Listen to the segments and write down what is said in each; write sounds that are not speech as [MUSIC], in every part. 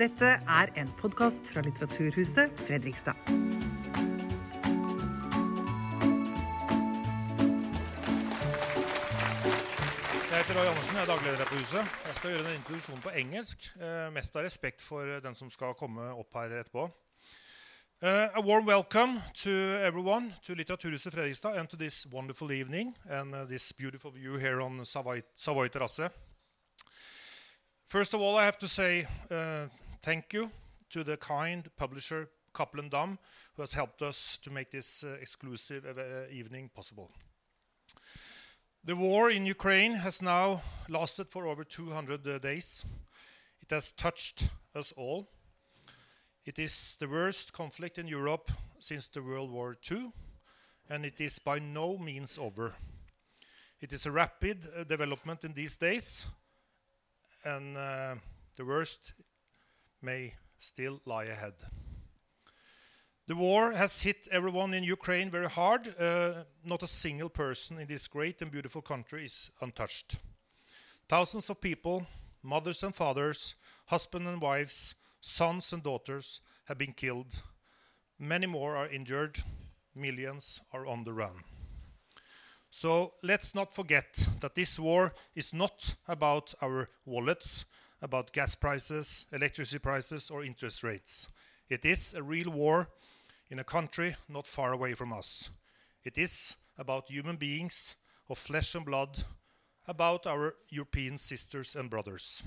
Dette er en podkast fra Litteraturhuset Fredrikstad. Jeg heter Roy Andersen, jeg er dagleder her på huset. Jeg skal gjøre en introduksjon på engelsk, eh, mest av respekt for den som skal komme opp her etterpå. Uh, a warm welcome to everyone to Litteraturhuset Fredrikstad and to this wonderful evening and uh, this beautiful view here on Savoy, Savoy Terrasse. First of all, I have to say uh, thank you to the kind publisher Cappelen Dam, who has helped us to make this uh, exclusive uh, evening possible. The war in Ukraine has now lasted for over 200 uh, days. It has touched us all. It is the worst conflict in Europe since the World War II, and it is by no means over. It is a rapid uh, development in these days, and uh, the worst may still lie ahead. The war has hit everyone in Ukraine very hard. Uh, not a single person in this great and beautiful country is untouched. Thousands of people, mothers and fathers, husbands and wives, sons and daughters have been killed. Many more are injured. Millions are on the run. So let's not forget that this war is not about our wallets, about gas prices, electricity prices, or interest rates. It is a real war in a country not far away from us. It is about human beings of flesh and blood, about our European sisters and brothers.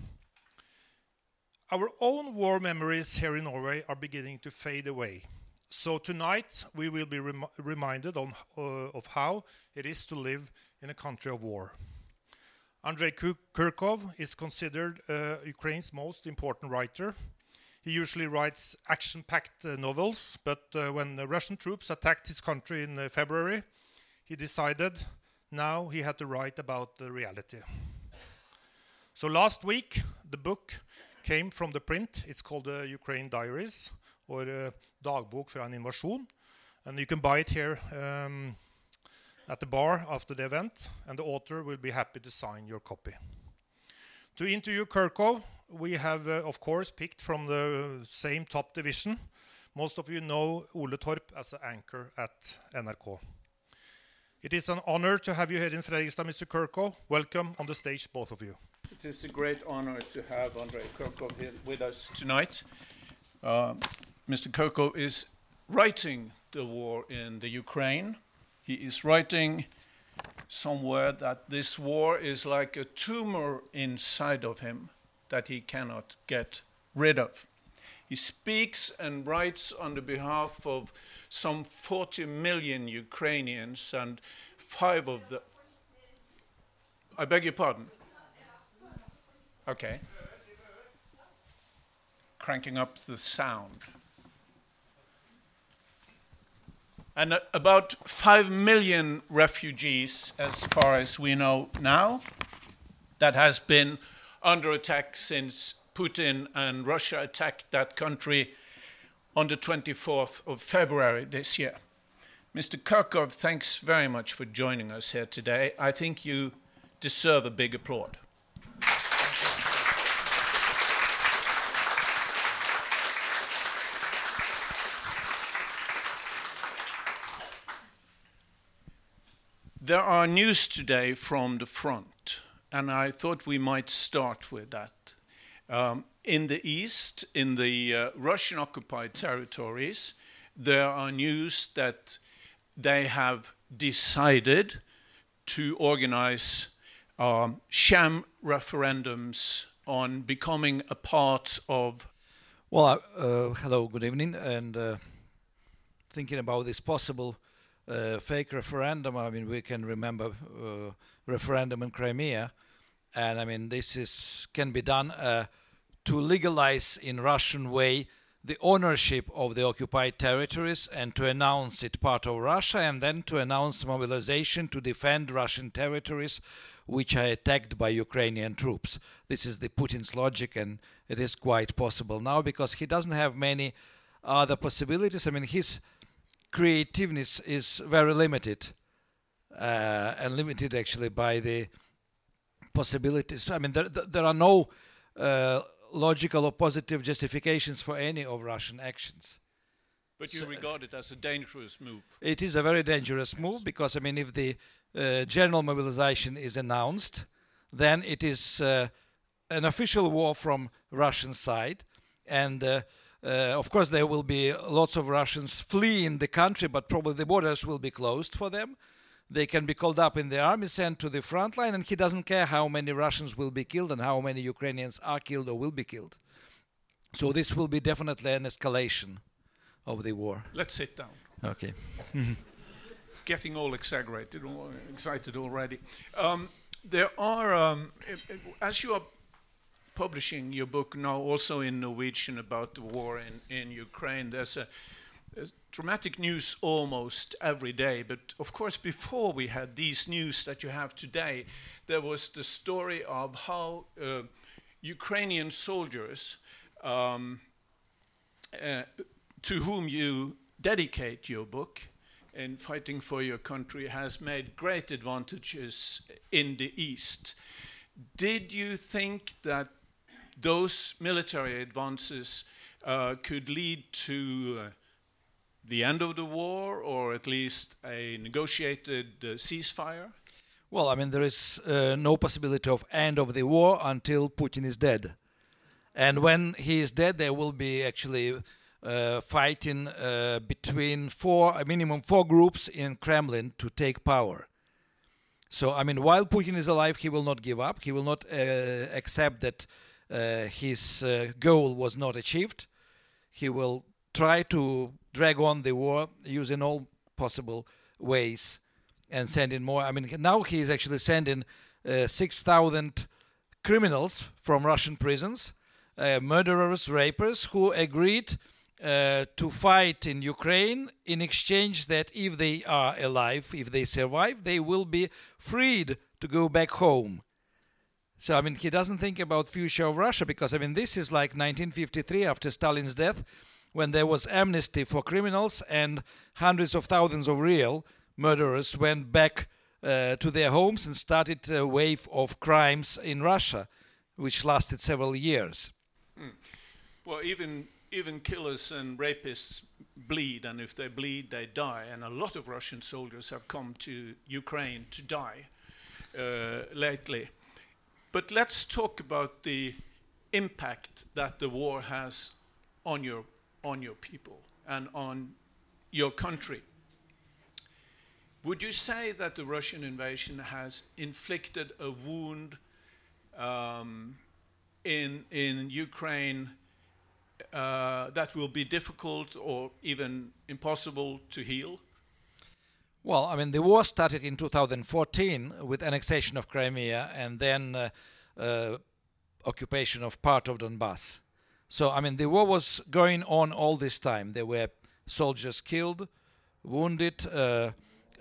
Our own war memories here in Norway are beginning to fade away. So tonight we will be rem reminded on, uh, of how it is to live in a country of war. Andrei Kurkov is considered uh, Ukraine's most important writer. He usually writes action-packed uh, novels, but uh, when the Russian troops attacked his country in uh, February, he decided now he had to write about the reality. So last week, the book came from the print. It's called the Ukraine Diaries, or uh, Dagbok fra en invasjon. And you can buy it here um, at the bar after the event, and the author will be happy to sign your copy. To interview Kurkov, we have, uh, of course, picked from the same top division. Most of you know Ole Torp as an anchor at NRK. It is an honor to have you here in Fredrikstad, Mr. Kurkov. Welcome on the stage, both of you. It is a great honor to have Andrei Kurkov here with us tonight. Uh, Mr. Kurkov is writing the war in the Ukraine. He is writing somewhere that this war is like a tumor inside of him that he cannot get rid of. He speaks and writes on the behalf of some 40 million Ukrainians, and five of the. I beg your pardon. Okay. Cranking up the sound. And about 5 million refugees, as far as we know now, that has been under attack since Putin and Russia attacked that country on the 24th of February this year. Mr. Kurkov, thanks very much for joining us here today. I think you deserve a big applaud. There are news today from the front, and I thought we might start with that. Um, in the east, in the uh, Russian occupied territories, there are news that they have decided to organize um, sham referendums on becoming a part of. Well, uh, hello, good evening, and uh, thinking about this possible uh, fake referendum. I mean, we can remember uh, referendum in Crimea, and I mean this is can be done uh, to legalize in Russian way the ownership of the occupied territories and to announce it part of Russia, and then to announce mobilization to defend Russian territories which are attacked by Ukrainian troops. This is the Putin's logic, and it is quite possible now because he doesn't have many other possibilities. I mean, his creativeness is very limited uh, and limited actually by the possibilities. I mean, there, there are no uh, logical or positive justifications for any of Russian actions. But you So- regard it as a dangerous move. It is a very dangerous move because I mean, if the uh, general mobilization is announced, then it is uh, an official war from Russian side, and uh, of course there will be lots of Russians fleeing the country, but probably the borders will be closed for them. They can be called up in the army, sent to the front line, and he doesn't care how many Russians will be killed and how many Ukrainians are killed or will be killed. So this will be definitely an escalation of the war. Let's sit down. Okay. [LAUGHS] Getting all exaggerated, all excited already. Um, there are, um, as you are publishing your book now, also in Norwegian about the war in, in Ukraine, there's a, a dramatic news almost every day. But of course, before we had these news that you have today, there was the story of how uh, Ukrainian soldiers. Um, uh, to whom you dedicate your book in fighting for your country has made great advantages in the East. Did you think that those military advances uh, could lead to uh, the end of the war or at least a negotiated uh, ceasefire? Well, I mean, there is uh, no possibility of end of the war until Putin is dead, and when he is dead, there will be actually uh, fighting uh, between four, a minimum four groups in Kremlin to take power. So, I mean, while Putin is alive, he will not give up. He will not accept that his uh, goal was not achieved. He will try to drag on the war using all possible ways and sending more. I mean, now he is actually sending uh, 6,000 criminals from Russian prisons, uh, murderers, rapers, who agreed uh, to fight in Ukraine in exchange that if they are alive, if they survive, they will be freed to go back home. So I mean, he doesn't think about future of Russia because I mean, this is like 1953 after Stalin's death, when there was amnesty for criminals and hundreds of thousands of real murderers went back uh, to their homes and started a wave of crimes in Russia, which lasted several years. Well, even even killers and rapists bleed, and if they bleed, they die. And a lot of Russian soldiers have come to Ukraine to die uh, lately. But let's talk about the impact that the war has on your on your people and on your country. Would you say that the Russian invasion has inflicted a wound um, in in Ukraine uh, that will be difficult or even impossible to heal? Well, I mean, the war started in 2014 with annexation of Crimea and then uh, uh, occupation of part of Donbass. So, I mean, the war was going on all this time. There were soldiers killed, wounded, uh,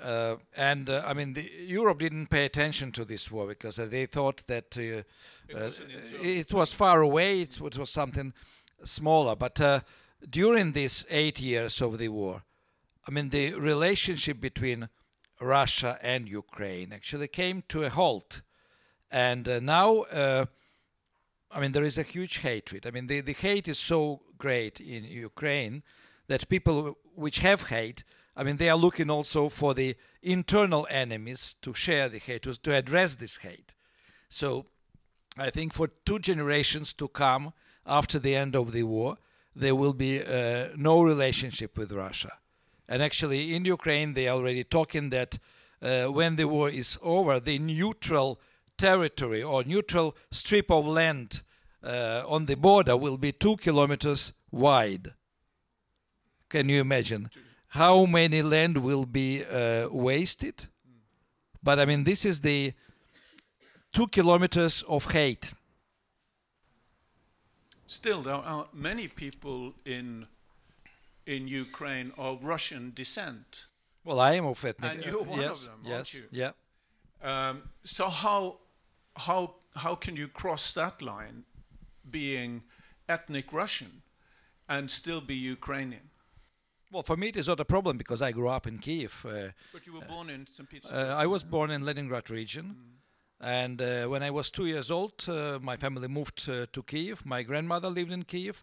uh, and uh, I mean, the, Europe didn't pay attention to this war because uh, they thought that uh, It was it was far away. It, was something smaller. But uh, during these eight years of the war, I mean, the relationship between Russia and Ukraine actually came to a halt. And uh, now, uh, I mean, there is a huge hatred. I mean, the, the hate is so great in Ukraine that people which have hate, I mean, they are looking also for the internal enemies to share the hate, to, address this hate. So I think for two generations to come after the end of the war, there will be uh, no relationship with Russia. And actually, in Ukraine, they are already talking that uh, when the war is over, the neutral territory or neutral strip of land uh, on the border will be two kilometers wide. Can you imagine how many land will be uh, wasted? But I mean, this is the two kilometers of hate. Still, there are many people in in Ukraine of Russian descent. Well, I am of ethnic. And you're one yes, of them, aren't yes, you? Yeah. Um, so how how how can you cross that line, being ethnic Russian, and still be Ukrainian? Well, for me, it is not a problem because I grew up in Kiev. Uh, But you were born in St. Petersburg. uh, I was born in Leningrad region, And uh, when I was two years old, uh, my family moved uh, to Kiev. My grandmother lived in Kiev.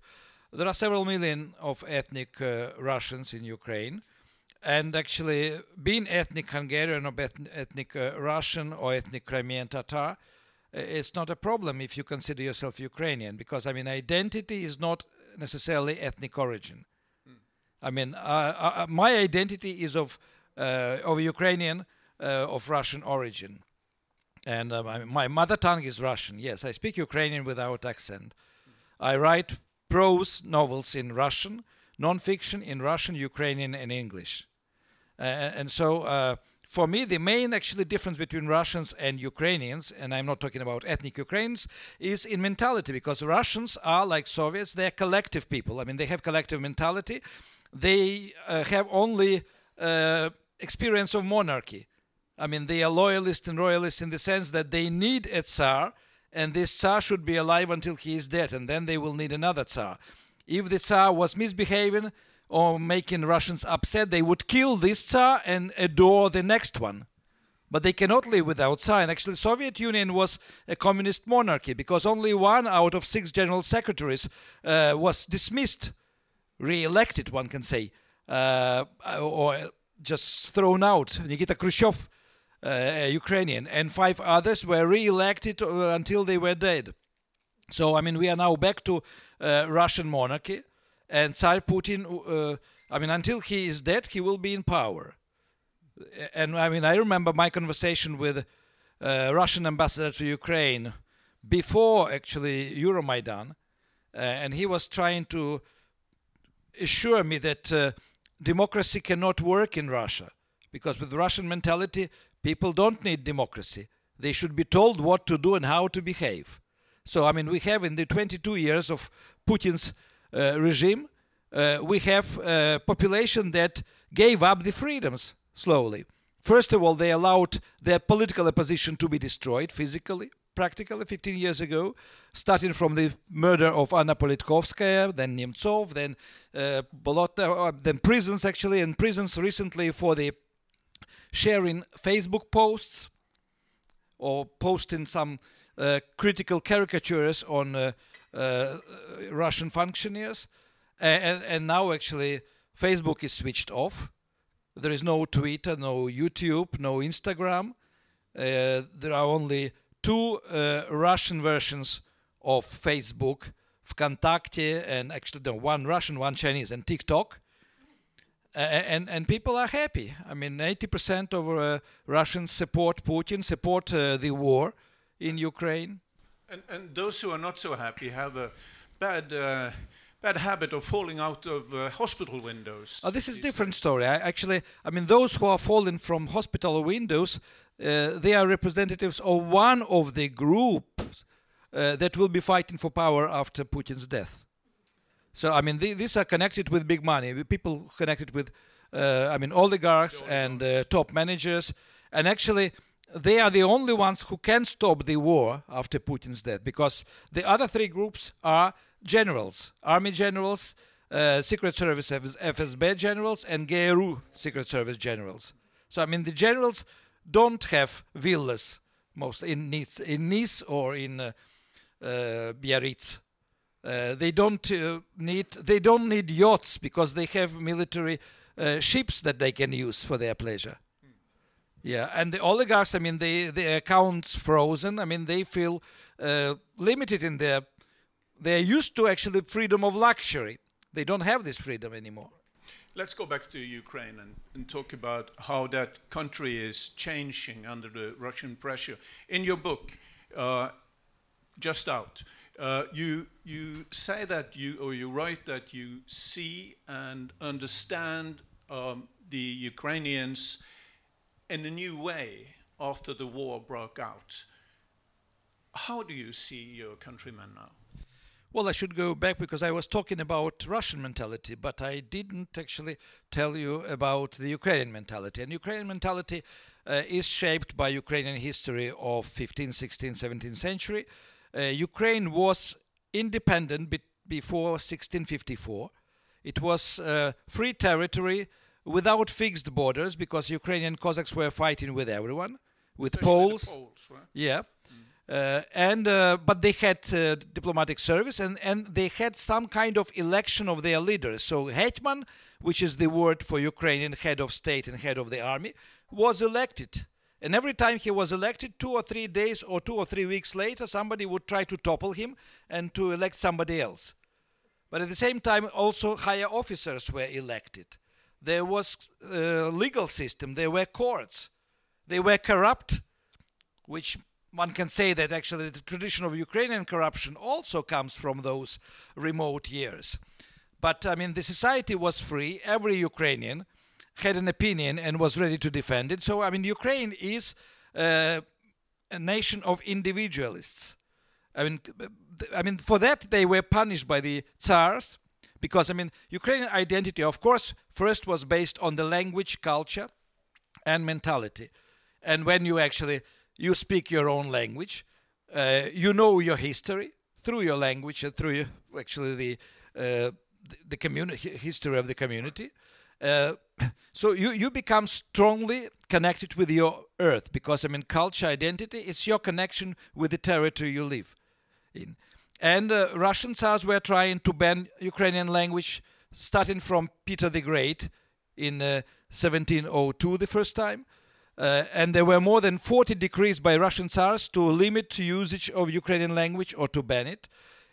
There are several million of ethnic uh, Russians in Ukraine. And actually, being ethnic Hungarian or ethnic uh, Russian or ethnic Crimean Tatar, it's not a problem if you consider yourself Ukrainian, because I mean, identity is not necessarily ethnic origin. Mm. I mean, uh, uh, my identity is of uh, of Ukrainian, of Russian origin, and my mother tongue is Russian. Yes, I speak Ukrainian without accent. Mm. I write prose novels in Russian, non-fiction in Russian, Ukrainian, and English. and so for me, the main actually difference between Russians and Ukrainians, and I'm not talking about ethnic Ukrainians, is in mentality because Russians are like Soviets, they're collective people. I mean, they have collective mentality. They uh, have only uh, experience of monarchy. I mean, they are loyalists and royalists in the sense that they need a Tsar, and this Tsar should be alive until he is dead, and then they will need another Tsar. If the Tsar was misbehaving, or making Russians upset, they would kill this Tsar and adore the next one. But they cannot live without Tsar. And actually, Soviet Union was a communist monarchy because only one out of six general secretaries uh, was dismissed, re-elected, one can say, uh, or just thrown out. Nikita Khrushchev, uh, Ukrainian, and five others were re-elected uh, until they were dead. So, I mean, we are now back to uh, Russian monarchy and Tsar Putin, uh, I mean, until he is dead, he will be in power. And I mean, I remember my conversation with uh, Russian ambassador to Ukraine before actually Euromaidan, uh, and he was trying to assure me that uh, democracy cannot work in Russia because with Russian mentality, people don't need democracy. They should be told what to do and how to behave. So, I mean, we have in the 22 years of Putin's uh, regime, uh, we have a population that gave up the freedoms slowly. First of all, they allowed their political opposition to be destroyed physically, practically 15 years ago, starting from the murder of Anna Politkovskaya, then Nemtsov, then uh, Bolota, uh, then prisons actually, and prisons recently for the sharing Facebook posts or posting some uh, critical caricatures on uh, uh, Russian functionaries, and, and now actually Facebook is switched off. There is no Twitter, no YouTube, no Instagram. Uh, there are only two uh, Russian versions of Facebook, Vkontakte, and actually no, one Russian, one Chinese, and TikTok. Uh, and and people are happy. I mean, 80% of uh, Russians support Putin, support uh, the war in Ukraine. And, and those who are not so happy have a bad uh, bad habit of falling out of uh, hospital windows. Oh, this is a different days. story. I, actually, I mean, those who are falling from hospital windows, uh, they are representatives of one of the groups uh, that will be fighting for power after Putin's death. So, I mean, these are connected with big money. The people connected with, uh, I mean, oligarchs and uh, top managers, and actually they are the only ones who can stop the war after Putin's death because the other three groups are generals, army generals, uh, Secret Service FSB generals, and GRU Secret Service generals. So I mean, the generals don't have villas most in Nice, in Nice or in uh, uh, Biarritz. Uh, they don't uh, need they don't need yachts because they have military uh, ships that they can use for their pleasure. Yeah, and the oligarchs, I mean, they their accounts frozen. I mean, they feel uh, limited in their. They're used to actually freedom of luxury. They don't have this freedom anymore. Let's go back to Ukraine and, and talk about how that country is changing under the Russian pressure. In your book, uh, just out, uh, you you say that you or you write that you see and understand um, the Ukrainians in a new way after the war broke out. How do you see your countrymen now? Well, I should go back because I was talking about Russian mentality, but I didn't actually tell you about the Ukrainian mentality. And Ukrainian mentality uh, is shaped by Ukrainian history of 15th, 16th, 17th century. Uh, Ukraine was independent be- before 1654. It was uh, free territory without fixed borders because Ukrainian Cossacks were fighting with everyone, with Especially Poles. Poles, right? Yeah. Uh, and uh, but they had uh, diplomatic service and, and they had some kind of election of their leaders. So hetman, which is the word for Ukrainian head of state and head of the army, was elected. And every time he was elected, two or three days or two or three weeks later, somebody would try to topple him and to elect somebody else. But at the same time, also higher officers were elected. There was a legal system. There were courts. They were corrupt, which one can say that actually the tradition of Ukrainian corruption also comes from those remote years. But I mean, the society was free. Every Ukrainian had an opinion and was ready to defend it. So I mean, Ukraine is uh, a nation of individualists. I mean, I mean, for that they were punished by the Tsars because I mean, Ukrainian identity, of course, first was based on the language, culture, and mentality. And when you actually you speak your own language, uh, you know your history through your language and through your, actually the uh, the, the community history of the community. Uh, [COUGHS] so you, you become strongly connected with your earth because I mean culture identity is your connection with the territory you live in. And uh, Russian Tsars were trying to ban Ukrainian language starting from Peter the Great in uh, 1702 the first time. Uh, and there were more than 40 decrees by Russian Tsars to limit usage of Ukrainian language or to ban it.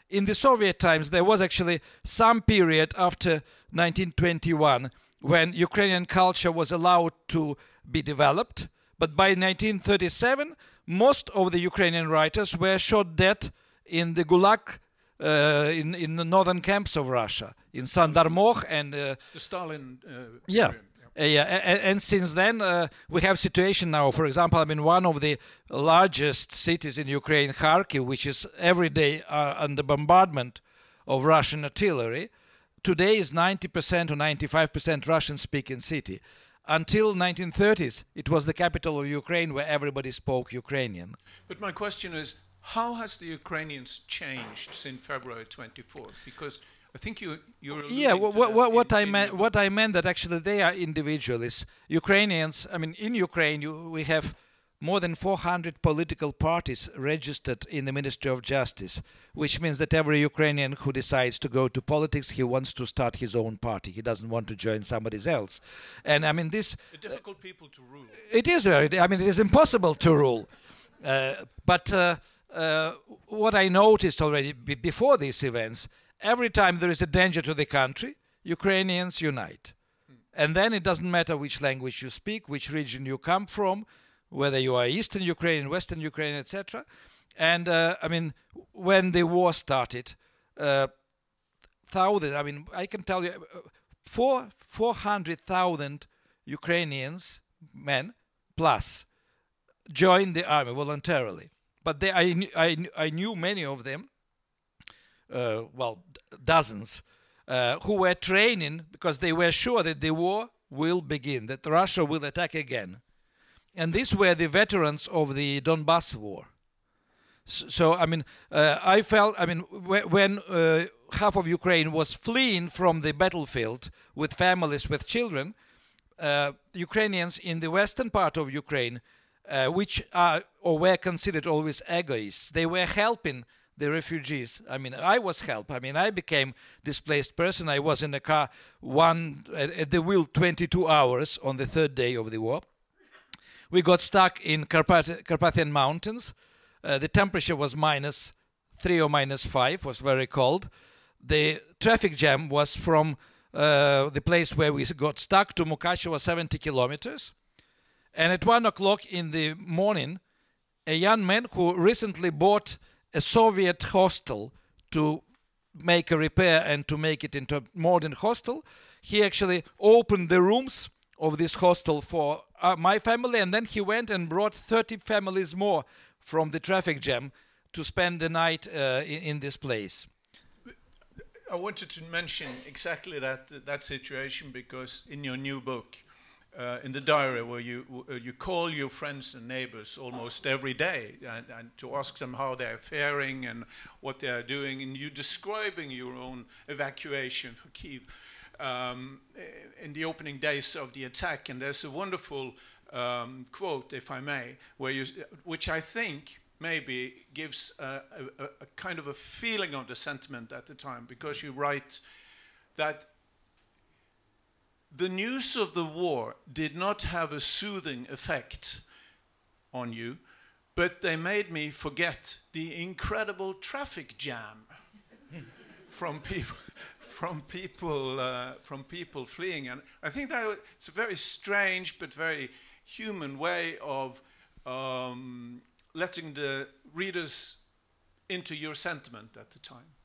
In the Soviet times, there was actually some period after 1921 when Ukrainian culture was allowed to be developed. But by 1937, most of the Ukrainian writers were shot dead in the Gulag, uh, in, in the northern camps of Russia, in Sandarmokh and uh, The Stalin. Uh, yeah. Uh, yeah, and, and since then uh, we have situation now. For example, I mean one of the largest cities in Ukraine, Kharkiv, which is every day uh, under bombardment of Russian artillery, today is 90% or 95% Russian-speaking city. Until 1930s, it was the capital of Ukraine where everybody spoke Ukrainian. But my question is, how has the Ukrainians changed since February 24th? Because I think you you're yeah alluding what, what, that what, what i meant what i meant that actually they are individualists ukrainians i mean in ukraine you, we have more than 400 political parties registered in the ministry of justice which means that every ukrainian who decides to go to politics he wants to start his own party he doesn't want to join somebody else and i mean this a difficult people to rule. it is very. I mean, it is impossible to rule. Uh, but uh, uh, what I noticed already before these events, every time there is a danger to the country, Ukrainians unite, and then it doesn't matter which language you speak, which region you come from, whether you are Eastern Ukraine, Western Ukraine, etc. And uh, I mean, when the war started, uh, thousand. I mean, I can tell you, uh, four four hundred thousand Ukrainians, men plus, joined the army voluntarily. But they, I, knew- I, I knew many of them, uh, well, dozens, uh, who were training because they were sure that the war will begin, that Russia will attack again. And these were the veterans of the Donbass war. S- So, I mean, uh, I felt, I mean, wh- when uh, half of Ukraine was fleeing from the battlefield with families, with children, uh, Ukrainians in the western part of Ukraine, uh, which are or were considered always egoists, they were helping the refugees. I mean, I was help. I mean, I became displaced person. I was in a car one at, at the wheel 22 hours on the third day of the war. We got stuck in Carpath- Carpathian Mountains. Uh, the temperature was minus three or minus five. Was very cold. The traffic jam was from uh, the place where we got stuck to Mukachevo, 70 kilometers. And at one o'clock in the morning, a young man who recently bought a Soviet hostel to make a repair and to make it into a modern hostel, he actually opened the rooms of this hostel for uh, my family, and then he went and brought 30 families more from the traffic jam to spend the night uh, in, in this place. I wanted to mention exactly that that situation because in your new book, uh, in the diary, where you uh, you call your friends and neighbors almost every day and, and to ask them how they are faring and what they are doing, and you describing your own evacuation for Kiev um, in the opening days of the attack. And there's a wonderful um, quote, if I may, where you, which I think maybe gives a, a, a, kind of a feeling of the sentiment at the time, because you write that the news of the war did not have a soothing effect on you, but they made me forget the incredible traffic jam [LAUGHS] from people from people uh, from people fleeing. And i think that it's a very strange but very human way of um, letting the readers into your sentiment at the time.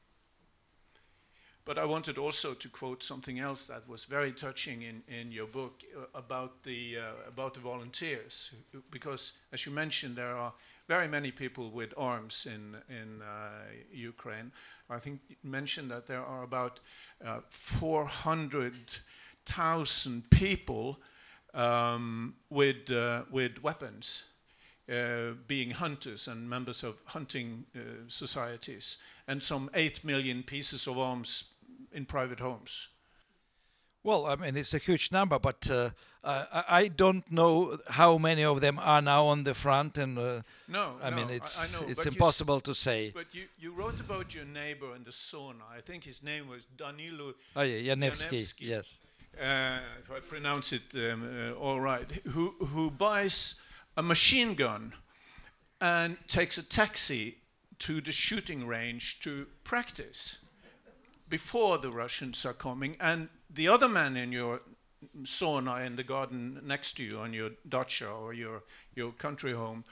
But I wanted also to quote something else that was very touching in, in your book uh, about the uh, about the volunteers, because as you mentioned, there are very many people with arms in in uh, Ukraine. I think you mentioned that there are about uh, 400,000 people um, with uh, with weapons. Uh, being hunters and members of hunting societies, and some 8 million pieces of arms in private homes. Well, I mean, it's a huge number, but uh, I, I, don't know how many of them are now on the front. And uh, no, I no, mean, it's I, I know, it's impossible to say. But you, you wrote about your neighbor in the sauna. I think his name was Danilo. Oh yeah, Yanevsky. Yes. Uh, if I pronounce it um, uh, all right, who who buys a machine gun and takes a taxi to the shooting range to practice before the Russians are coming, and the other man in your sauna in the garden next to you on your dacha or your, your country home,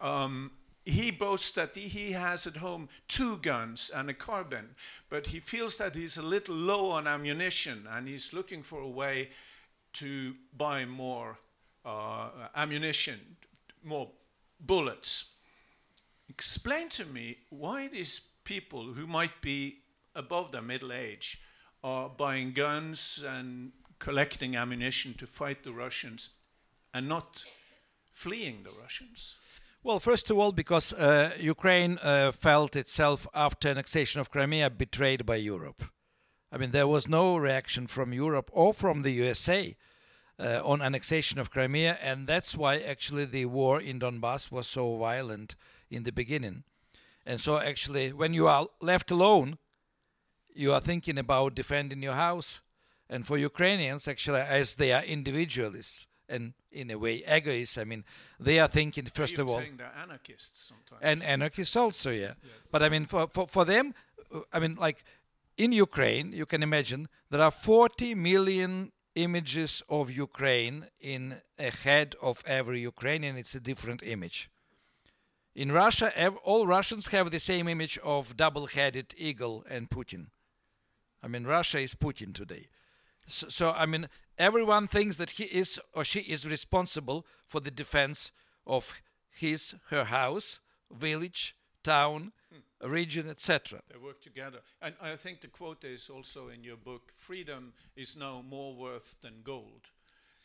um, he boasts that he has at home two guns and a carbine, but he feels that he's a little low on ammunition and he's looking for a way to buy more uh, ammunition, more bullets. Explain to me why these people who might be above their middle age are buying guns and collecting ammunition to fight the Russians and not fleeing the Russians? Well, first of all, because uh, Ukraine uh, felt itself after annexation of Crimea betrayed by Europe. I mean, there was no reaction from Europe or from the USA uh, on annexation of Crimea, and that's why actually the war in Donbass was so violent in the beginning. And so, actually, when you are left alone you are thinking about defending your house. And for Ukrainians, actually, as they are individualists and in a way egoists, I mean, they are thinking first of all. Saying they're anarchists sometimes. And anarchists also, yeah. Yes. But I mean, for, for, for them, I mean, like in Ukraine, you can imagine there are 40 million images of Ukraine in a head of every Ukrainian. It's a different image. In Russia, all Russians have the same image of double headed eagle and Putin. I mean, Russia is Putin today. So, so, I mean, everyone thinks that he is or she is responsible for the defense of his, her house, village, town, hmm. region, etc. They work together. And I think the quote is also in your book freedom is now more worth than gold.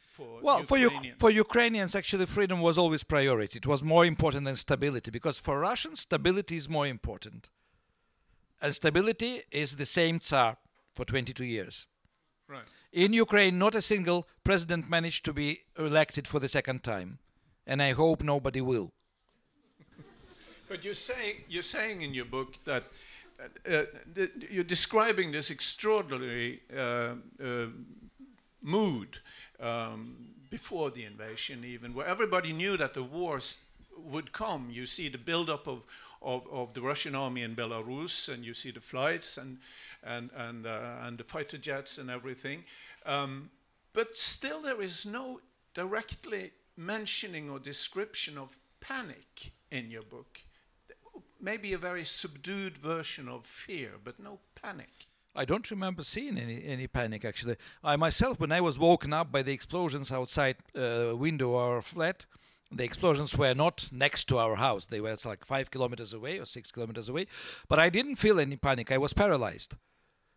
For well, Ukrainians. for, for Ukrainians, actually, freedom was always priority. It was more important than stability because for Russians, stability is more important. And stability is the same Tsar for 22 years. Right. In Ukraine, not a single president managed to be elected for the second time, and I hope nobody will. but you're saying you're saying in your book that uh, you're describing this extraordinary uh, uh, mood um, before the invasion, even where everybody knew that the wars would come. You see the buildup of, of, of the Russian army in Belarus, and you see the flights, and and and uh, and the fighter jets and everything. Um, but still, there is no directly mentioning or description of panic in your book. Maybe a very subdued version of fear, but no panic. I don't remember seeing any, any panic actually. I myself, when I was woken up by the explosions outside uh, window of our flat, the explosions were not next to our house. They were like five kilometers away or six kilometers away. But I didn't feel any panic. I was paralyzed.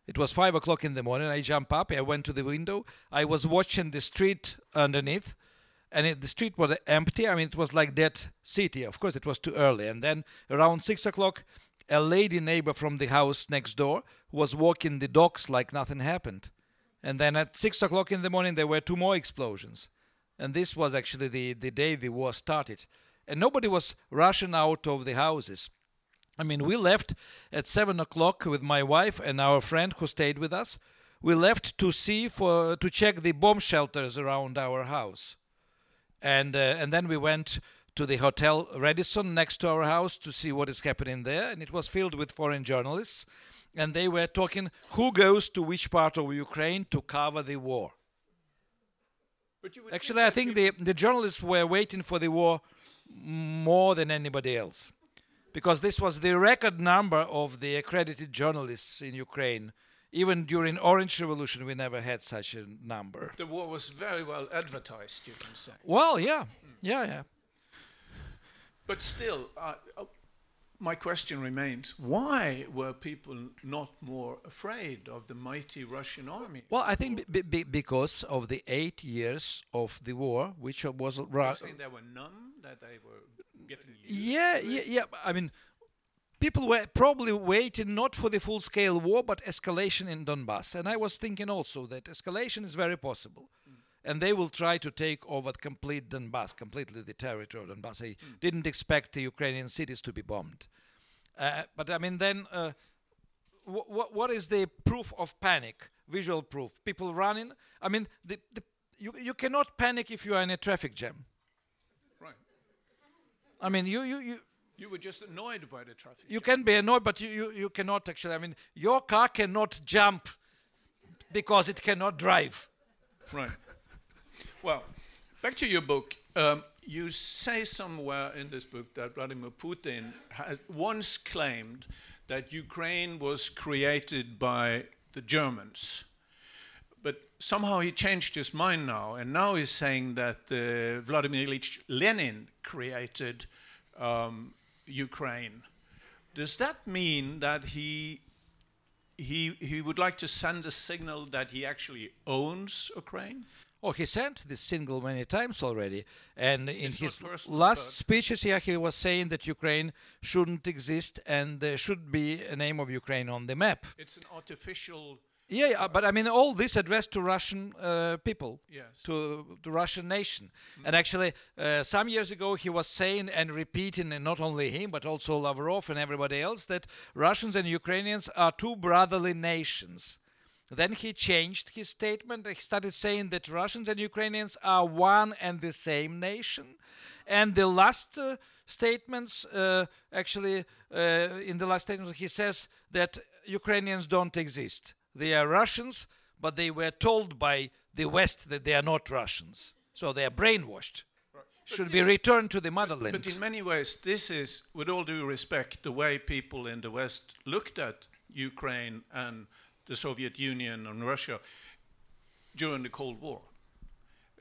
It was five o'clock in the morning. I jumped up. I went to the window. I was watching the street underneath, and it, the street was empty. I mean, it was like that city. Of course, it was too early. And then around six o'clock, a lady neighbor from the house next door was walking the dogs like nothing happened. And then at six o'clock in the morning, there were two more explosions. And this was actually the, the day the war started. And nobody was rushing out of the houses. I mean, we left at seven o'clock with my wife and our friend who stayed with us. We left to see for to check the bomb shelters around our house, and uh, and then we went to the hotel Radisson next to our house to see what is happening there, and it was filled with foreign journalists, and they were talking who goes to which part of Ukraine to cover the war. But you would Actually, I think the, the journalists were waiting for the war more than anybody else. Because this was the record number of the accredited journalists in Ukraine. Even during Orange Revolution, we never had such a number. the war was very well advertised, you can say. Well, yeah, yeah, yeah. But still, uh, my question remains why were people not more afraid of the mighty Russian army? Well, I think b- b- because of the eight years of the war, which was ra- saying they were numb, that they were getting used Yeah, yeah, yeah. I mean, people were probably waiting not for the full scale war, but escalation in Donbass. And I was thinking also that escalation is very possible. Mm. And they will try to take over complete Donbass, completely the territory of Donbass. I mm. didn't expect the Ukrainian cities to be bombed. Uh, but I mean, then uh, wh- wh- what is the proof of panic? Visual proof. People running. I mean, the, the, you, you cannot panic if you are in a traffic jam. Right. I mean, you, you, you, You were just annoyed by the traffic. you jam. can be annoyed, but you, you, you cannot actually. I mean, your car cannot jump because it cannot drive. Right. Well, back to your book. Um, you say somewhere in this book that Vladimir Putin has once claimed that Ukraine was created by the Germans. But somehow he changed his mind now, and now he's saying that uh, Vladimir Ilyich Lenin created um, Ukraine. Does that mean that he he he would like to send a signal that he actually owns Ukraine? Oh, he sent this single many times already, and in It's his personal, last speeches, yeah, he was saying that Ukraine shouldn't exist and there should be a name of Ukraine on the map. It's an artificial. Yeah, yeah, but I mean, all this addressed to Russian uh, people, Yes. to the Russian nation. And actually, uh, some years ago, he was saying and repeating, and not only him, but also Lavrov and everybody else, that Russians and Ukrainians are two brotherly nations. Then he changed his statement. He started saying that Russians and Ukrainians are one and the same nation. And the last uh, statements, uh, actually, uh, in the last statement, he says that Ukrainians don't exist. They are Russians, but they were told by the West that they are not Russians. So they are brainwashed. Should be returned to the motherland. But in many ways, this is, with all due respect, the way people in the West looked at Ukraine and the Soviet Union and Russia during the Cold War,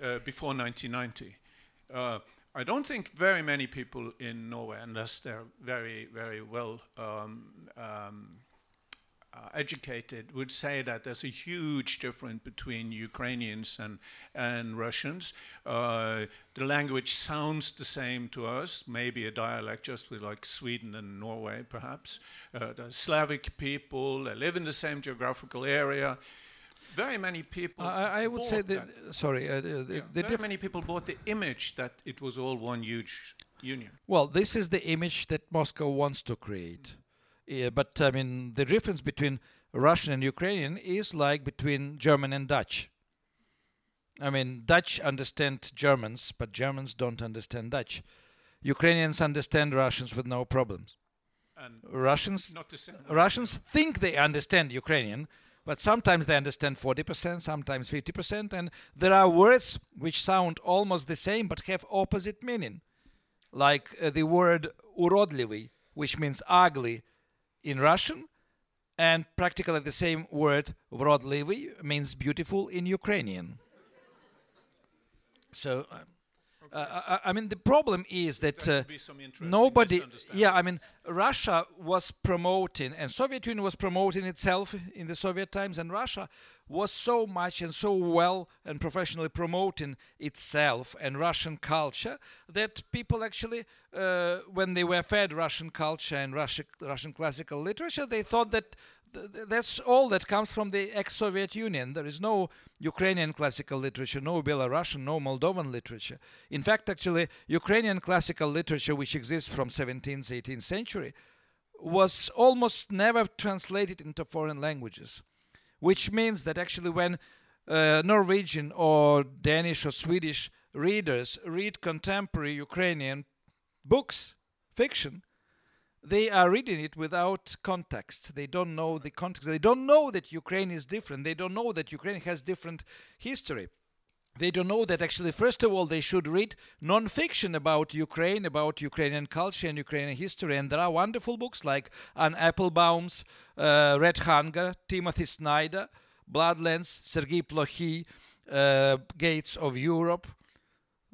uh, before 1990. Uh, I don't think very many people in Norway, unless they're very, very well um, um, uh, educated would say that there's a huge difference between Ukrainians and, and Russians. Uh, the language sounds the same to us, maybe a dialect just with like Sweden and Norway, perhaps. Uh, the Slavic people, they live in the same geographical area. Very many people. I, I would say bought that, sorry, uh, the, Yeah, the very many people bought the image that it was all one huge union. Well, this is the image that Moscow wants to create. Yeah, but I mean, the difference between Russian and Ukrainian is like between German and Dutch. I mean, Dutch understand Germans, but Germans don't understand Dutch. Ukrainians understand Russians with no problems. And Russians, Russians think they understand Ukrainian, but sometimes they understand 40%, sometimes 50%, and there are words which sound almost the same but have opposite meaning, like uh, the word "urodlivy," which means ugly, in Russian, and practically the same word "vrodlivy" means beautiful in Ukrainian. So uh, uh, I, I mean, the problem is that uh, nobody yeah i mean Russia was promoting, and Soviet Union was promoting itself in the Soviet times, and Russia was so much and so well and professionally promoting itself and Russian culture that people actually, uh, when they were fed Russian culture and Russia, Russian classical literature, they thought that that's all that comes from the ex-Soviet Union. There is no Ukrainian classical literature, no Belarusian, no Moldovan literature. In fact, actually, Ukrainian classical literature, which exists from 17th, 18th century, was almost never translated into foreign languages, which means that actually when uh, Norwegian or Danish or Swedish readers read contemporary Ukrainian books, fiction, they are reading it without context. They don't know the context. They don't know that Ukraine is different. They don't know that Ukraine has different history. They don't know that actually, first of all, they should read non-fiction about Ukraine, about Ukrainian culture and Ukrainian history. And there are wonderful books like Anne Applebaum's uh, Red Hunger, Timothy Snyder, Bloodlands, Sergei Plokhy, uh, Gates of Europe,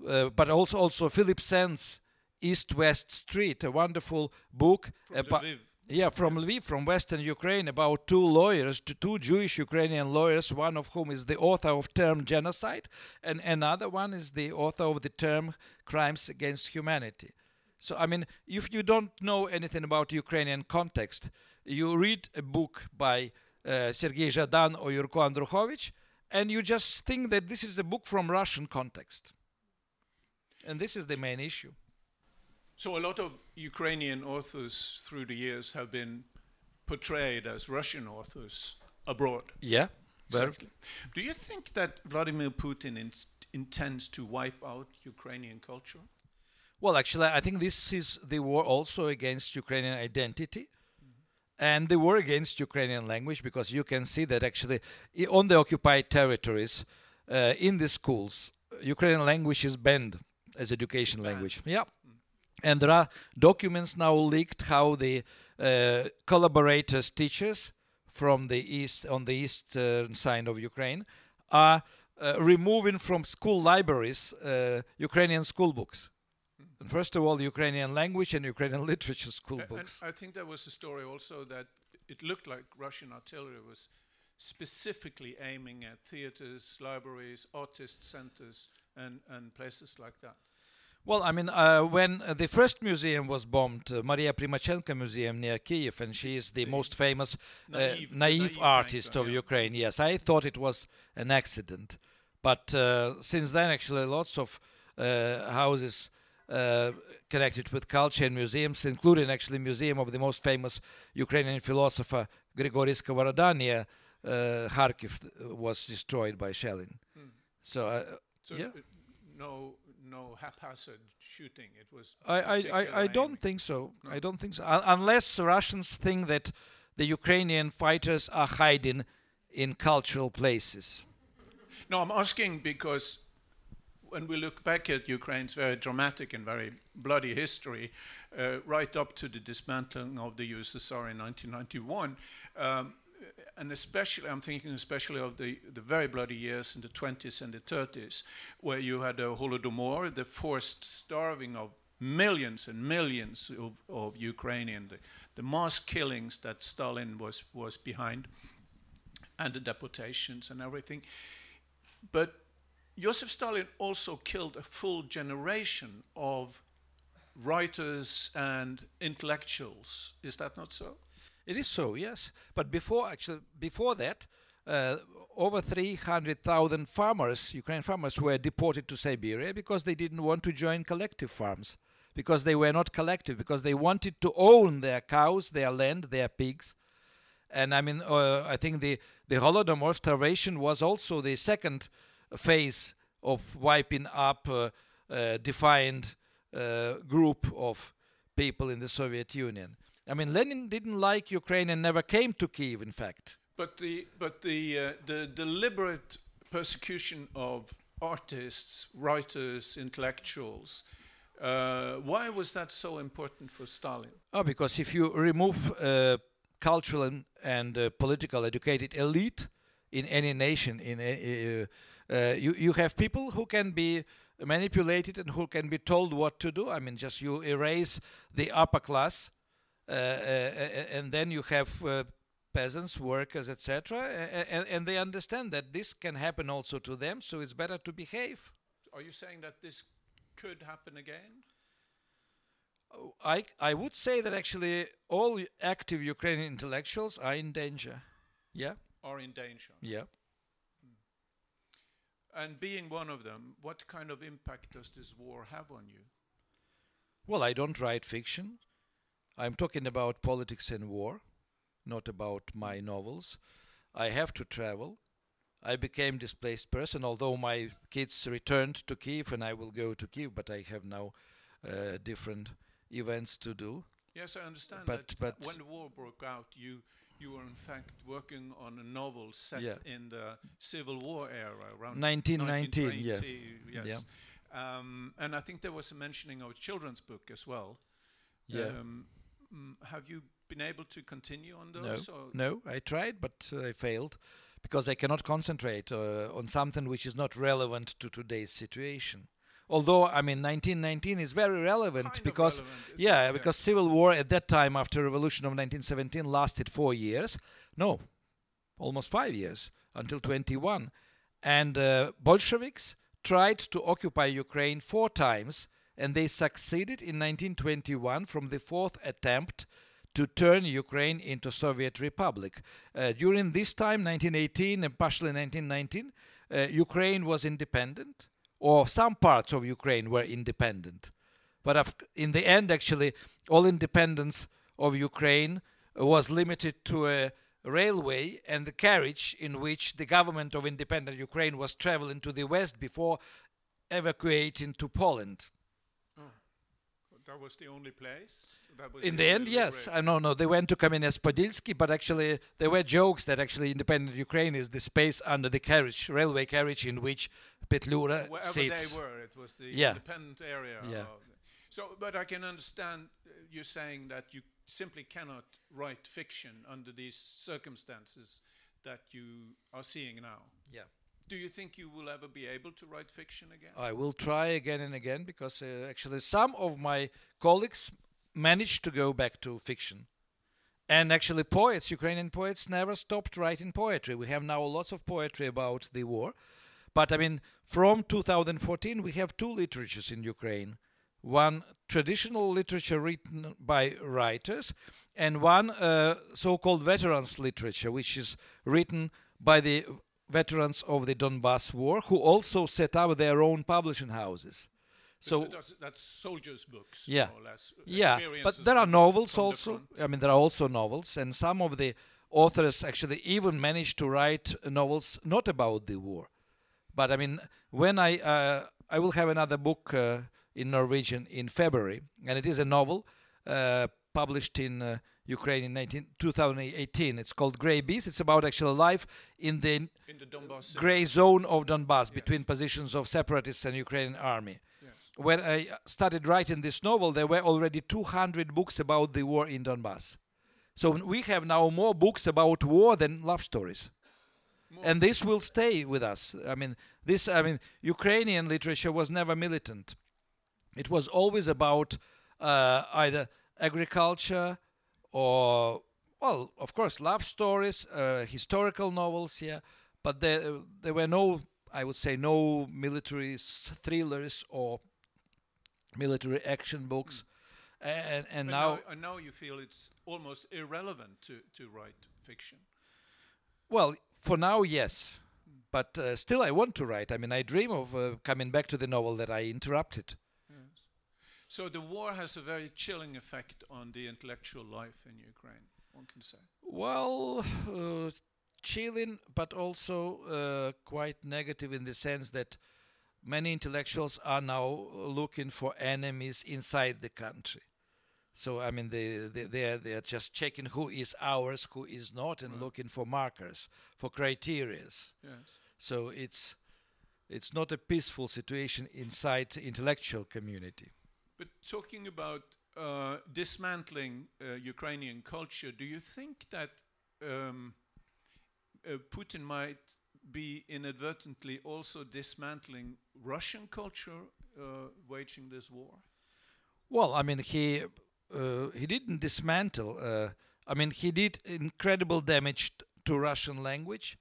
uh, but also also Philip Sands' East West Street, a wonderful book From about Lviv. yeah from Lviv, from Western Ukraine, about two lawyers, two, two Jewish Ukrainian lawyers, one of whom is the author of term genocide, and another one is the author of the term crimes against humanity. So I mean, if you don't know anything about Ukrainian context, you read a book by uh, Sergei Zhadan or Yurko Andrukhovich, and you just think that this is a book from Russian context. And this is the main issue. So a lot of Ukrainian authors through the years have been portrayed as Russian authors abroad. Yeah. Exactly. Do you think that Vladimir Putin intends to wipe out Ukrainian culture? Well, actually, I think this is the war also against Ukrainian identity and the war against Ukrainian language because you can see that actually on the occupied territories, uh, in the schools, Ukrainian language is banned as education language. Yeah. And there are documents now leaked how the uh, collaborators, teachers from the east on the eastern side of Ukraine are uh, removing from school libraries uh, Ukrainian school books. And first of all, Ukrainian language and Ukrainian [LAUGHS] literature school A- and books. I think there was a story also that it looked like Russian artillery was specifically aiming at theaters, libraries, artist centers, and, and places like that. Well, I mean, uh, when the first museum was bombed, uh, Maria Primachenko Museum near Kiev, and she is the The most famous uh, naive- naive, naive artist of yeah. Ukraine. Yes, I thought it was an accident, but uh, since then, actually, lots of uh, houses uh, connected with culture and museums, including actually museum of the most famous Ukrainian philosopher Grigory Skovoroda near uh, Kharkiv, was destroyed by shelling. Hmm. So. So Yeah. no, no haphazard shooting. It was. I, I, I, I don't think so. No. I don't think so. Un- unless Russians think that the Ukrainian fighters are hiding in cultural places. No, I'm asking because when we look back at Ukraine's very dramatic and very bloody history, uh, right up to the dismantling of the USSR in 1991, um, and especially, I'm thinking especially of the, the very bloody years in the 20s and the 30s, where you had a Holodomor, the forced starving of millions and millions of, of Ukrainian, the, the mass killings that Stalin was, was behind, and the deportations and everything. But Joseph Stalin also killed a full generation of writers and intellectuals. Is that not so? It is so, yes. But before, actually, before that, uh, over 300,000 farmers, Ukrainian farmers, were deported to Siberia because they didn't want to join collective farms, because they were not collective, because they wanted to own their cows, their land, their pigs. And I mean, uh, I think the, the Holodomor starvation was also the second phase of wiping up a uh, defined uh, group of people in the Soviet Union. I mean, Lenin didn't like Ukraine and never came to Kiev, in fact. But the but the uh, the deliberate persecution of artists, writers, intellectuals. Uh, why was that so important for Stalin? Oh, because if you remove uh, cultural and, and uh, political educated elite in any nation, in uh, uh, you you have people who can be manipulated and who can be told what to do. I mean, just you erase the upper class, Uh, uh, uh, and then you have uh, peasants, workers, etc., and, and they understand that this can happen also to them. So it's better to behave. Are you saying that this could happen again? Oh, I, I would say that actually all active Ukrainian intellectuals are in danger. Yeah? Are in danger. Yeah. Hmm. And being one of them, what kind of impact does this war have on you? Well, I don't write fiction. I'm talking about politics and war, not about my novels. I have to travel. I became displaced person, although my kids returned to Kiev and I will go to Kiev, but I have now uh, different events to do. Yes, I understand But- that but- when the war broke out, you you were in fact working on a novel set Yeah. in the Civil War era around 1919, yeah. 1920, Yes. Um, and I think there was a mentioning of a children's book as well. Yeah. Um, mm, have you been able to continue on No, those? or- no, I tried, but uh, I failed because I cannot concentrate uh, on something which is not relevant to today's situation. Although, I mean, 1919 is very relevant Kind because, relevant, yeah, it? Because civil war at that time after revolution of 1917 lasted four years. No, almost five years until 21, and uh, Bolsheviks tried to occupy Ukraine four times, and they succeeded in 1921 from the fourth attempt to turn Ukraine into Soviet Republic. Uh, during this time, 1918 and partially 1919, uh, Ukraine was independent, or some parts of Ukraine were independent. But in the end, actually, all independence of Ukraine was limited to a railway and the carriage in which the government of independent Ukraine was traveling to the west before evacuating to Poland. That was the only place. That was In the end, yes. I no, no. They went to Kamenets-Podilsky, but actually there were jokes that actually independent Ukraine is the space under the carriage, railway carriage, in which Petlura Wherever sits. they were, it was the Yeah. independent area. Yeah. so, but I can understand uh, you saying that you simply cannot write fiction under these circumstances that you are seeing now. Yeah. Do you think you will ever be able to write fiction again? I will try again and again because uh, actually some of my colleagues managed to go back to fiction. And actually, poets, Ukrainian poets, never stopped writing poetry. We have now lots of poetry about the war. But I mean, from 2014, we have two literatures in Ukraine one traditional literature written by writers, and one uh, so called veterans literature, which is written by the veterans of the Donbass War, who also set up their own publishing houses. So that's, that's soldiers' books, Yeah. more or less. yeah, but there are novels also. I mean, there are also novels, and some of the authors actually even managed to write novels not about the war. But I mean, when I uh, I will have another book uh, in Norwegian in February, and it is a novel uh, published in uh, Ukraine in 19, 2018. It's called Grey Beast. It's about actual life in the In the Donbass. gray zone of Donbass between positions of separatists and Ukrainian army. Yes. When I started writing this novel, there were already 200 books about the war in Donbass. So we have now more books about war than love stories. More- And this will stay with us. I mean, this, I mean, Ukrainian literature was never militant. It was always about uh, either agriculture or, well, of course, love stories, uh, historical novels, yeah. But there, there were no, I would say, no military thrillers or military action books. And, and But now, now, and now you feel it's almost irrelevant to, to write fiction. Well, for now, yes. But uh, still, I want to write. I mean, I dream of uh, coming back to the novel that I interrupted. So the war has a very chilling effect on the intellectual life in Ukraine, one can say. Well, uh, chilling, but also uh, quite negative in the sense that many intellectuals are now looking for enemies inside the country. So I mean, they they they are, they are just checking who is ours, who is not, and looking for markers, for criterias. Yes. So it's it's not a peaceful situation inside the intellectual community. But talking about uh, dismantling uh, Ukrainian culture, do you think that um, uh, Putin might be inadvertently also dismantling Russian culture, uh, waging this war? Well, I mean, he uh, he didn't dismantle. Uh, I mean, he did incredible damage to Russian language,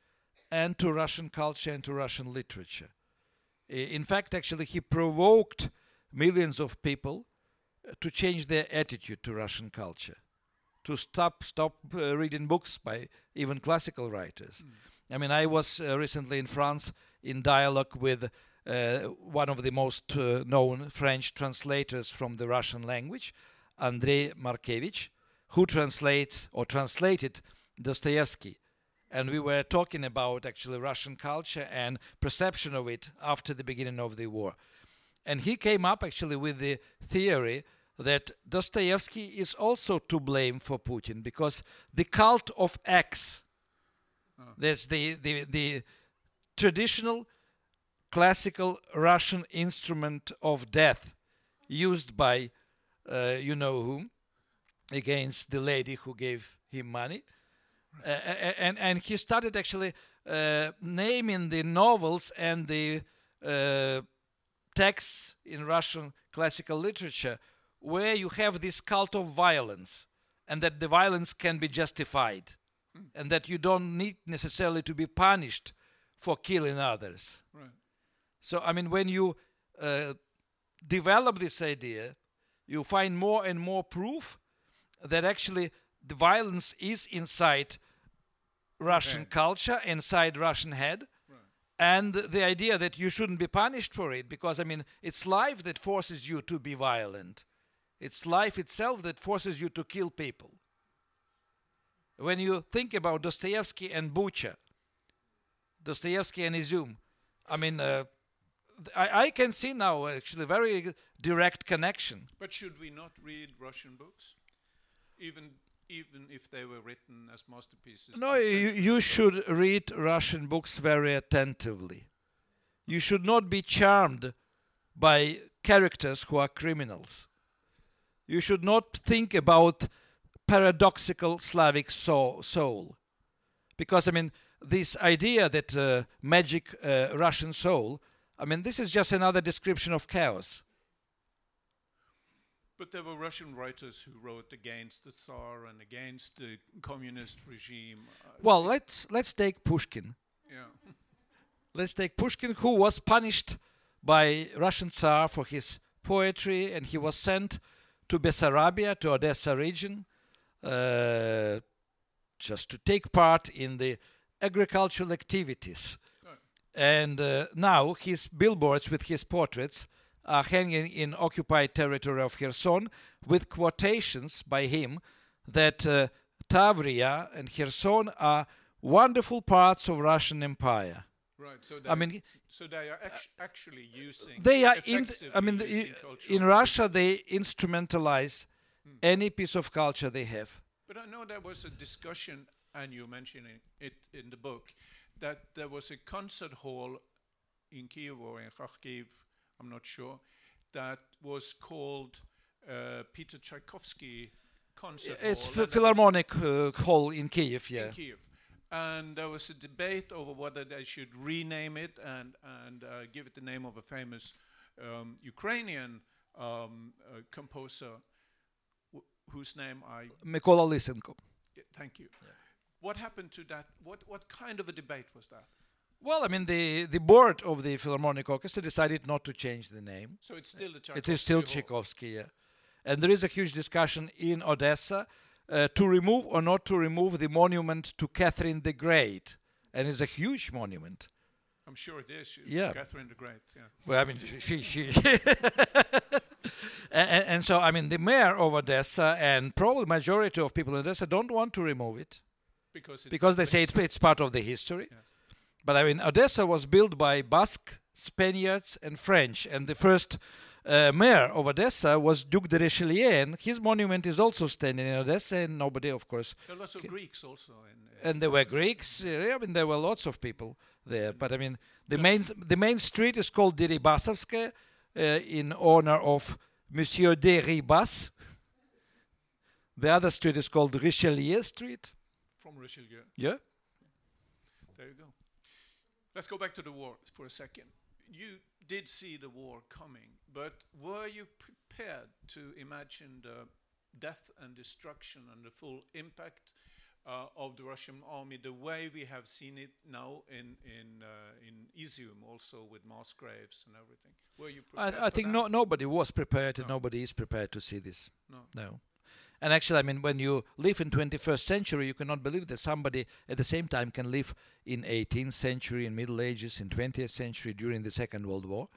and to Russian culture and to Russian literature. I- In fact, actually, he provoked millions of people uh, to change their attitude to Russian culture, to stop stop uh, reading books by even classical writers. I mean, I was uh, recently in France in dialogue with uh, one of the most uh, known French translators from the Russian language, Andrei Markowicz, who translates or translated Dostoevsky. And we were talking about actually Russian culture and perception of it after the beginning of the war. And he came up actually with the theory that Dostoevsky is also to blame for Putin because the cult of axe, that's the, the, the traditional classical Russian instrument of death used by uh, you know whom? Against the lady who gave him money. Uh, and, and he started actually uh, naming the novels and the uh, texts in Russian classical literature where you have this cult of violence and that the violence can be justified and that you don't need necessarily to be punished for killing others. Right. So, I mean, when you uh, develop this idea, you find more and more proof that actually the violence is inside Russian Okay. culture, inside Russian head, and the idea that you shouldn't be punished for it because, I mean, it's life that forces you to be violent. It's life itself that forces you to kill people. When you think about Dostoevsky and Bucha, Dostoevsky and Izium, I mean, uh, I, I can see now actually a very direct connection. But should we not read Russian books, even even if they were written as masterpieces? No, you, you should read Russian books very attentively. You should not be charmed by characters who are criminals. You should not think about paradoxical Slavic soul. soul. Because, I mean, this idea that uh, magic uh, Russian soul, I mean, this is just another description of chaos. But there were Russian writers who wrote against the Tsar and against the communist regime. Uh, Well, let's, let's take Pushkin. yeah. [LAUGHS] Let's take Pushkin, who was punished by Russian Tsar for his poetry, and he was sent to Bessarabia, to Odessa region, uh, just to take part in the agricultural activities. And uh, now his billboards with his portraits are hanging in occupied territory of Kherson with quotations by him that uh, Tavria and Kherson are wonderful parts of Russian Empire. Right. So I mean, so they are act- actually using. they are in. I mean, the, using i- cultural in Russia they instrumentalize any piece of culture they have. But I know there was a discussion, and you mentioning it in the book, that there was a concert hall in Kiev or in Kharkiv, I'm not sure, that was called uh, Peter Tchaikovsky Concert It's Hall. Ph- and that was Philharmonic uh, Hall in Kiev. Yeah. in Kiev. And there was a debate over whether they should rename it and, and uh, give it the name of a famous um, Ukrainian um, uh, composer wh- whose name I Mykola Lysenko. yeah, Thank you. What happened to that? What what kind of a debate was that? Well, I mean, the, the board of the Philharmonic Orchestra decided not to change the name. So it's still the Tchaikovsky. It is still Tchaikovsky, yeah. And there is a huge discussion in Odessa uh, to remove or not to remove the monument to Catherine the Great. And it's a huge monument. I'm sure it is. Yeah. Catherine the Great. Yeah. Well, I mean, she, she. and, [LAUGHS] and so, I mean, the mayor of Odessa and probably majority of people in Odessa don't want to remove it Because it because they say it's, it's part of the history. But I mean, Odessa was built by Basque, Spaniards, and French, and the first uh, mayor of Odessa was Duc de Richelieu, and his monument is also standing in Odessa, and nobody, of course. there are lots of Greeks also. In, uh, And there were Greeks. uh, I mean, there were lots of people there. But I mean, the main the main street is called Deribasovskaya uh, in honor of Monsieur Deribas. The other street is called Richelieu Street. from Richelieu. Yeah. There you go. Let's go back to the war for a second. You did see the war coming, but were you prepared to imagine the death and destruction and the full impact uh, of the Russian army, the way we have seen it now in in uh, in Izium, also with mass graves and everything. Were you prepared I, I think no, nobody was prepared and nobody is prepared to see this. No. No. And actually, I mean, when you live in 21st century, you cannot believe that somebody at the same time can live in 18th century, in Middle Ages, in 20th century, during the Second World War.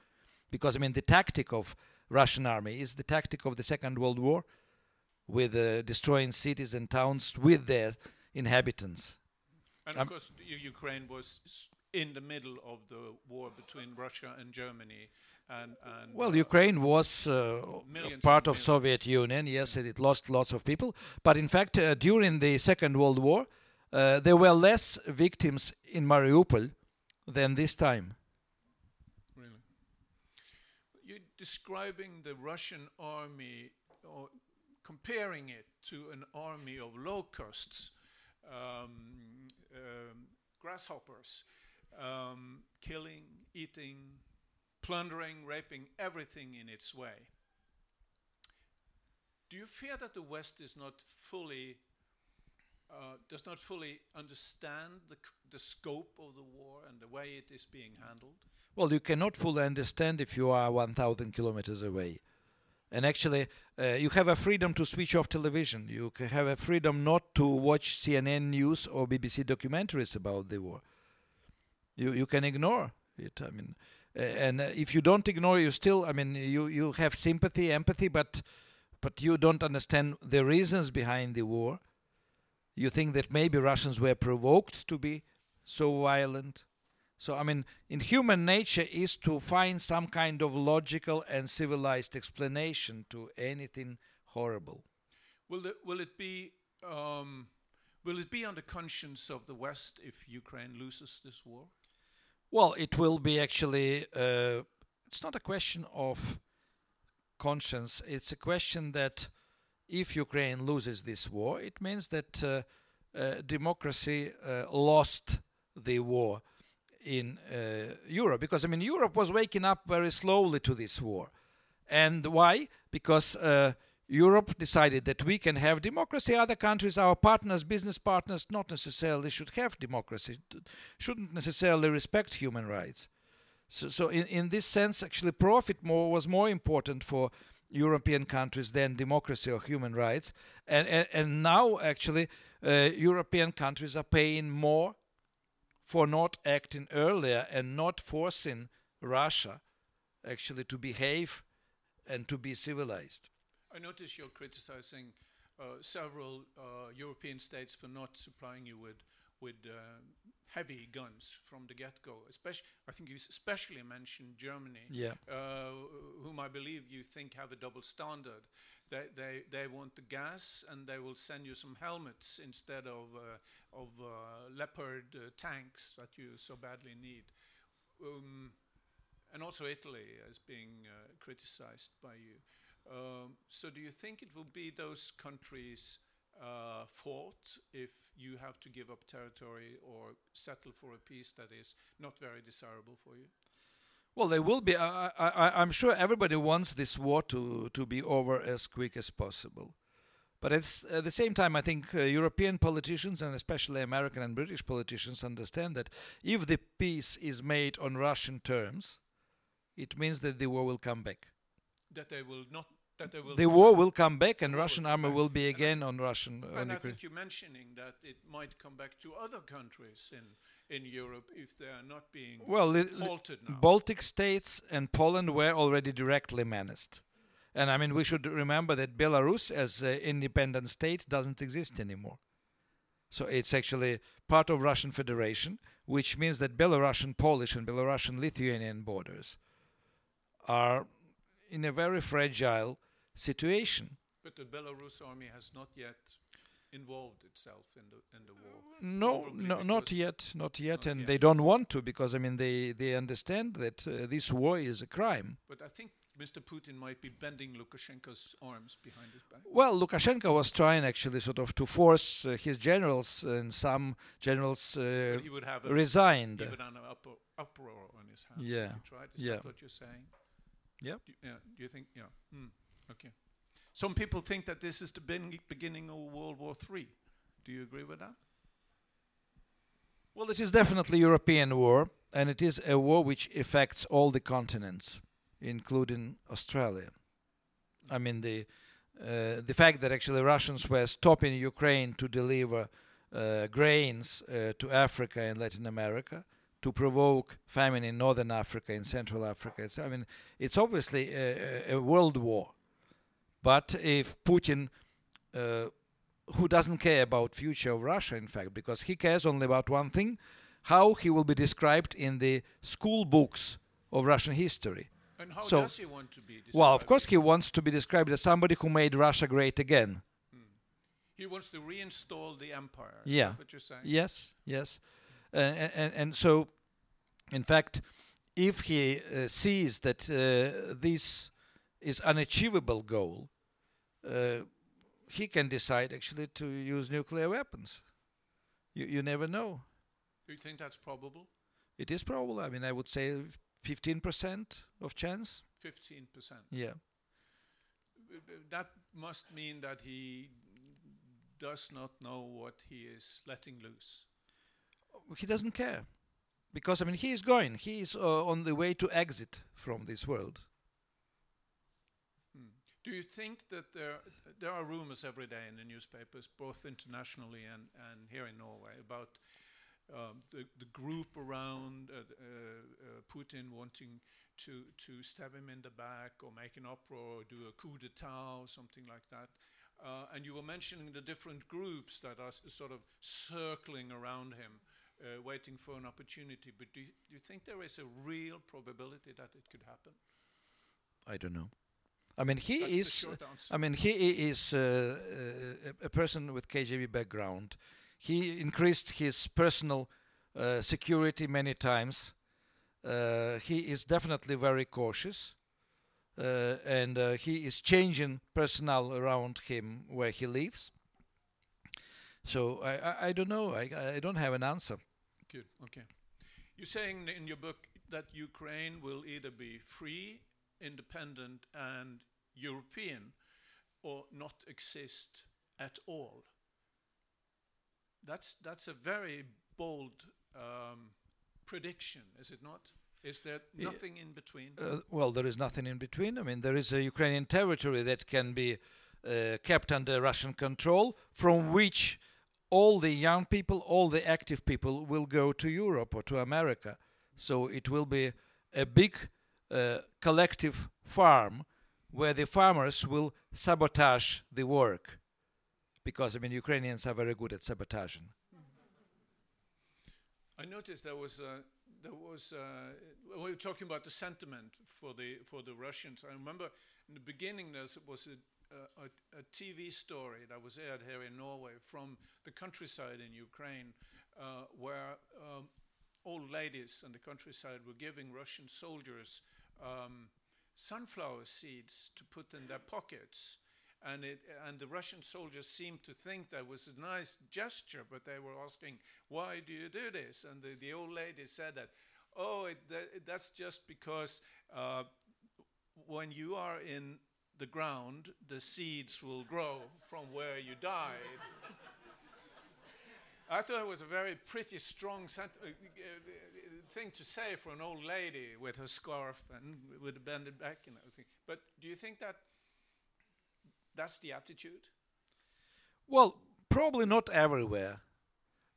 Because, I mean, the tactic of Russian army is the tactic of the Second World War with uh, destroying cities and towns with their inhabitants. And Um, of course, Ukraine was in the middle of the war between Russia and Germany, and and Well, Ukraine was uh, part of. Soviet Union. Yes, it lost lots of people. But in fact, uh, during the Second World War, uh, there were less victims in Mariupol than this time. Really? You're describing the Russian army or comparing it to an army of locusts, um, um, grasshoppers, um, killing, eating, plundering, raping everything in its way. Do you fear that the West is not fully uh, does not fully understand the, the scope of the war and the way it is being handled? Well, you cannot fully understand if you are 1,000 kilometers away. And actually, uh, you have a freedom to switch off television. You have a freedom not to watch CNN news or BBC documentaries about the war. You you can ignore it. I mean, and uh, if you don't ignore, you still. I mean, you you have sympathy, empathy, but but you don't understand the reasons behind the war. You think that maybe Russians were provoked to be so violent. So, I mean, in human nature is to find some kind of logical and civilized explanation to anything horrible. Will it, will it be um, will it be on the conscience of the West if Ukraine loses this war? Well, it will be actually, uh, it's not a question of conscience, it's a question that if Ukraine loses this war, it means that uh, uh, democracy uh, lost the war in uh, Europe. Because, I mean, Europe was waking up very slowly to this war. And why? Because uh, Europe decided that we can have democracy. Other countries, our partners, business partners, not necessarily should have democracy, shouldn't necessarily respect human rights. So, so in, in this sense, actually, profit more was more important for European countries than democracy or human rights. And, and, and now, actually, uh, European countries are paying more for not acting earlier and not forcing Russia actually to behave and to be civilized. I notice you're criticizing uh, several uh, European states for not supplying you with with uh, heavy guns from the get-go. Especially, I think you especially mentioned Germany, Yeah. uh, whom I believe you think have a double standard. They, they, they want the gas and they will send you some helmets instead of uh, of uh, leopard uh, tanks that you so badly need. Um, and also Italy as being uh, criticized by you. Um, so, do you think it will be those countries' uh, fault if you have to give up territory or settle for a peace that is not very desirable for you? Well, there will be. I, I, I'm sure everybody wants this war to, to be over as quick as possible. But at the same time, I think uh, European politicians and especially American and British politicians understand that if the peace is made on Russian terms, it means that the war will come back. That they will not. That they will. The war will come back, and Russian army will be again on Russian. on And I think you're mentioning that it might come back to other countries in in Europe if they are not being Well, halted now. Baltic states and Poland were already directly menaced. And I mean, we should remember that Belarus, as an independent state, doesn't exist anymore. So it's actually part of Russian Federation, which means that Belarusian Polish and Belarusian Lithuanian borders are in a very fragile situation. But the Belarus army has not yet involved itself in the in the war. No, no, not yet, not yet, Not and yet. they don't want to because I mean they they understand that uh, this war is a crime. But I think Mr. Putin might be bending Lukashenko's arms behind his back. Well, Lukashenko was trying actually sort of to force uh, his generals, and some generals uh, he would have a, resigned. he would have an uproar on his hands. Yeah, If he tried. Is yeah. that what you're saying? Yeah. Do, yeah. Do you think? Yeah. Hmm. Okay. Some people think that this is the beginning of World War III. Do you agree with that? Well, it is definitely European war, and it is a war which affects all the continents, including Australia. I mean the uh, the fact that actually Russians were stopping Ukraine to deliver uh, grains uh, to Africa and Latin America to provoke famine in northern Africa in Central Africa. It's, I mean, it's obviously a, a world war. But if Putin, uh, who doesn't care about future of Russia, in fact, because he cares only about one thing, how he will be described in the school books of Russian history. And how So- does he want to be described? Well, of course, he wants to be described as somebody who made Russia great again. He wants to reinstall the empire. Yeah. that what you're saying? Yes, yes. And, and so, in fact, if he uh, sees that uh, this is unachievable goal, uh, he can decide actually to use nuclear weapons. You, you never know. Do you think that's probable? It is probable. I mean, I would say 15% of chance. 15%. Yeah. That must mean that he does not know what he is letting loose. He doesn't care. Because, I mean, he is going. He is uh, on the way to exit from this world. Hmm. Do you think that there there are rumors every day in the newspapers, both internationally and, and here in Norway, about um, the the group around uh, uh, uh, Putin wanting to to stab him in the back or make an uproar or do a coup d'état or something like that? Uh, and you were mentioning the different groups that are sort of circling around him, uh, waiting for an opportunity. But do you, do you think there is a real probability that it could happen? I don't know. I mean, he That's is. I mean, he is uh, uh, a, a person with KGB background. He increased his personal uh, security many times. Uh, he is definitely very cautious, uh, and uh, he is changing personnel around him where he lives. So I, I, I don't know. I, I don't have an answer. Good. Okay. You're saying in your book that Ukraine will either be free, independent, and European, or not exist at all. That's that's a very bold um, prediction, is it not? Is there nothing in between? Uh, well, there is nothing in between. I mean, there is a Ukrainian territory that can be uh, kept under Russian control, from which all the young people, all the active people will go to Europe or to America. So it will be a big uh, collective farm where the farmers will sabotage the work. Because, I mean, Ukrainians are very good at sabotaging. I noticed there was uh, there was uh, we were talking about the sentiment for the for the Russians. I remember in the beginning there was a, a, a TV story that was aired here in Norway from the countryside in Ukraine, uh, where um, old ladies in the countryside were giving Russian soldiers um, sunflower seeds to put in their pockets. And, it, and the Russian soldiers seemed to think that was a nice gesture, but they were asking, "Why do you do this?" And the, the old lady said that, "Oh, it, that, that's just because uh, when you are in the ground, the seeds will grow from where you died." I thought it was a very pretty strong uh, uh, thing to say for an old lady with her scarf and with a bended back and everything. But do you think that that's the attitude? Well, probably not everywhere,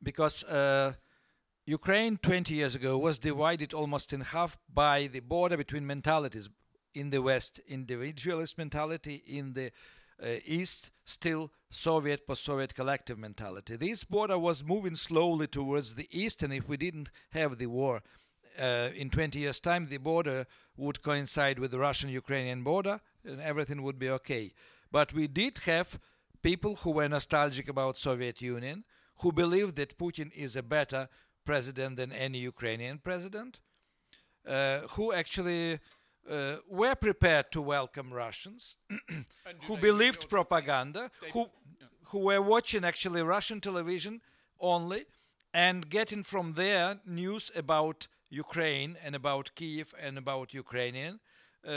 because uh, Ukraine 20 years ago was divided almost in half by the border between mentalities. In the West, individualist mentality, in the uh, East, still Soviet, post Soviet collective mentality. This border was moving slowly towards the East, and if we didn't have the war, uh, in 20 years' time, the border would coincide with the Russian Ukrainian border, and everything would be okay. But we did have people who were nostalgic about Soviet Union, who believed that Putin is a better president than any Ukrainian president, uh, who actually uh, were prepared to welcome Russians, [CLEARS THROAT] who believed propaganda, who yeah. who were watching actually Russian television only and getting from there news about Ukraine and about Kiev and about Ukrainian uh,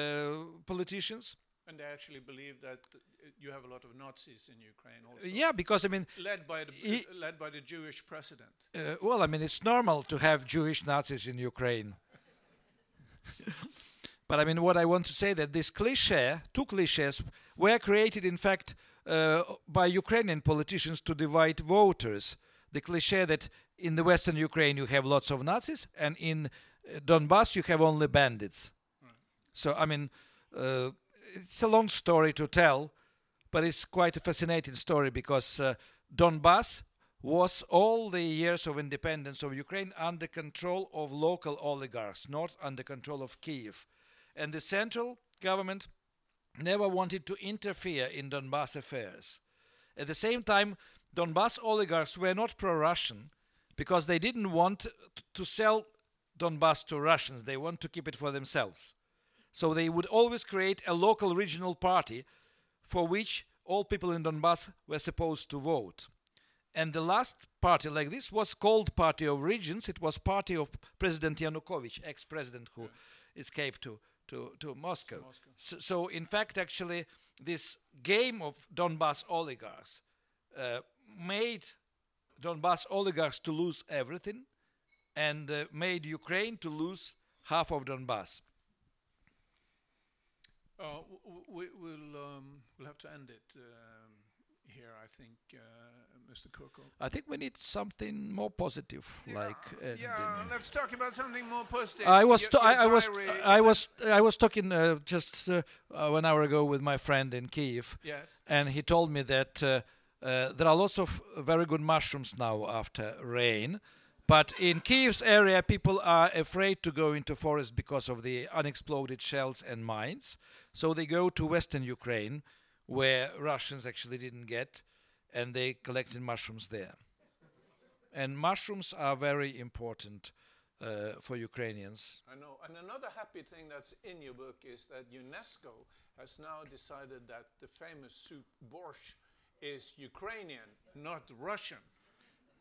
politicians. And they actually believe that uh, you have a lot of Nazis in Ukraine also. Yeah, because I mean, Led by the I- uh, led by the Jewish president. uh, well, I mean, it's normal to have Jewish Nazis in Ukraine. [LAUGHS] but I mean, what I want to say that this cliche, two cliches, were created, in fact, uh, by Ukrainian politicians to divide voters. The cliche that in the Western Ukraine you have lots of Nazis, and in uh, Donbass you have only bandits. So I mean, uh, it's a long story to tell, but it's quite a fascinating story because uh, Donbass was all the years of independence of Ukraine under control of local oligarchs, not under control of Kiev. And the central government never wanted to interfere in Donbass affairs. At the same time, Donbass oligarchs were not pro Russian because they didn't want to sell Donbass to Russians, they want to keep it for themselves. So they would always create a local regional party for which all people in Donbass were supposed to vote. And the last party like this was called Party of Regions. It was party of President Yanukovych, ex-president who escaped to, to, to Moscow. Moscow. So, so in fact, actually, this game of Donbass oligarchs uh, made Donbass oligarchs to lose everything and uh, made Ukraine to lose half of Donbass. Uh, we, we'll um, we'll have to end it um, here, I think, uh, Mr. I think we need something more positive, like ending. yeah, let's talk about something more positive. I was Your- I, your I was I was I was talking uh, just uh, uh, one hour ago with my friend in Kiev, Yes. and he told me that uh, uh, there are lots of very good mushrooms now after rain, but in Kiev's area, people are afraid to go into forest because of the unexploded shells and mines. So they go to western Ukraine, where Russians actually didn't get, and they collected mushrooms there. And mushrooms are very important uh, for Ukrainians. I know. And another happy thing that's in your book is that UNESCO has now decided that the famous soup borscht is Ukrainian, not Russian.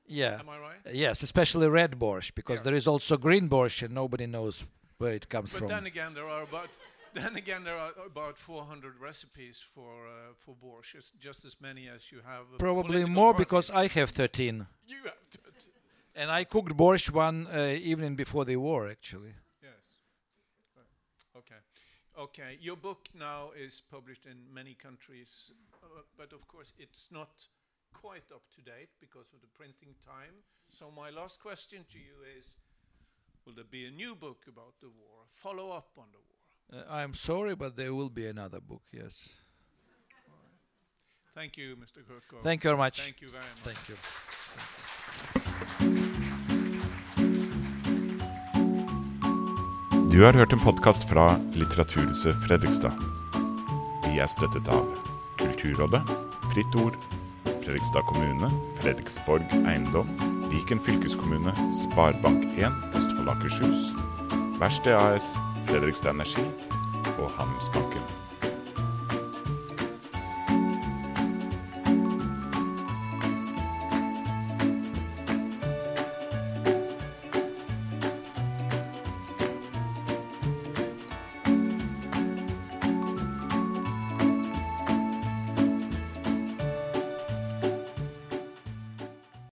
Yeah. Am I right? Yes, especially red borscht, because Yeah. there is also green borscht, and nobody knows where it comes But from. But then again, there are about then again there are about 400 recipes for uh, for borscht, just as many as you have. Probably more because. I have 13. [LAUGHS] you have to, And I cooked borscht one uh, evening before the war, actually. yes. Okay, okay. Your book now is published in many countries, uh, but of course it's not quite up to date because of the printing time. So my last question to you is. Will there be a new book about the war, a follow up on the war? Uh, I'm sorry, but there will be another book, yes. Thank you, Mr. Kurkov. Thank you very much. Thank you very much. Thank you. Du har hørt en podkast fra Litteraturhuset Fredrikstad. Vi er støttet av Kulturrådet, Fritt Ord, Fredrikstad kommune, Fredriksborg eiendom, Viken fylkeskommune, Sparebank1 Østfold Akershus, Verksted AS, Fredrikstad Energi og Handelsbanken.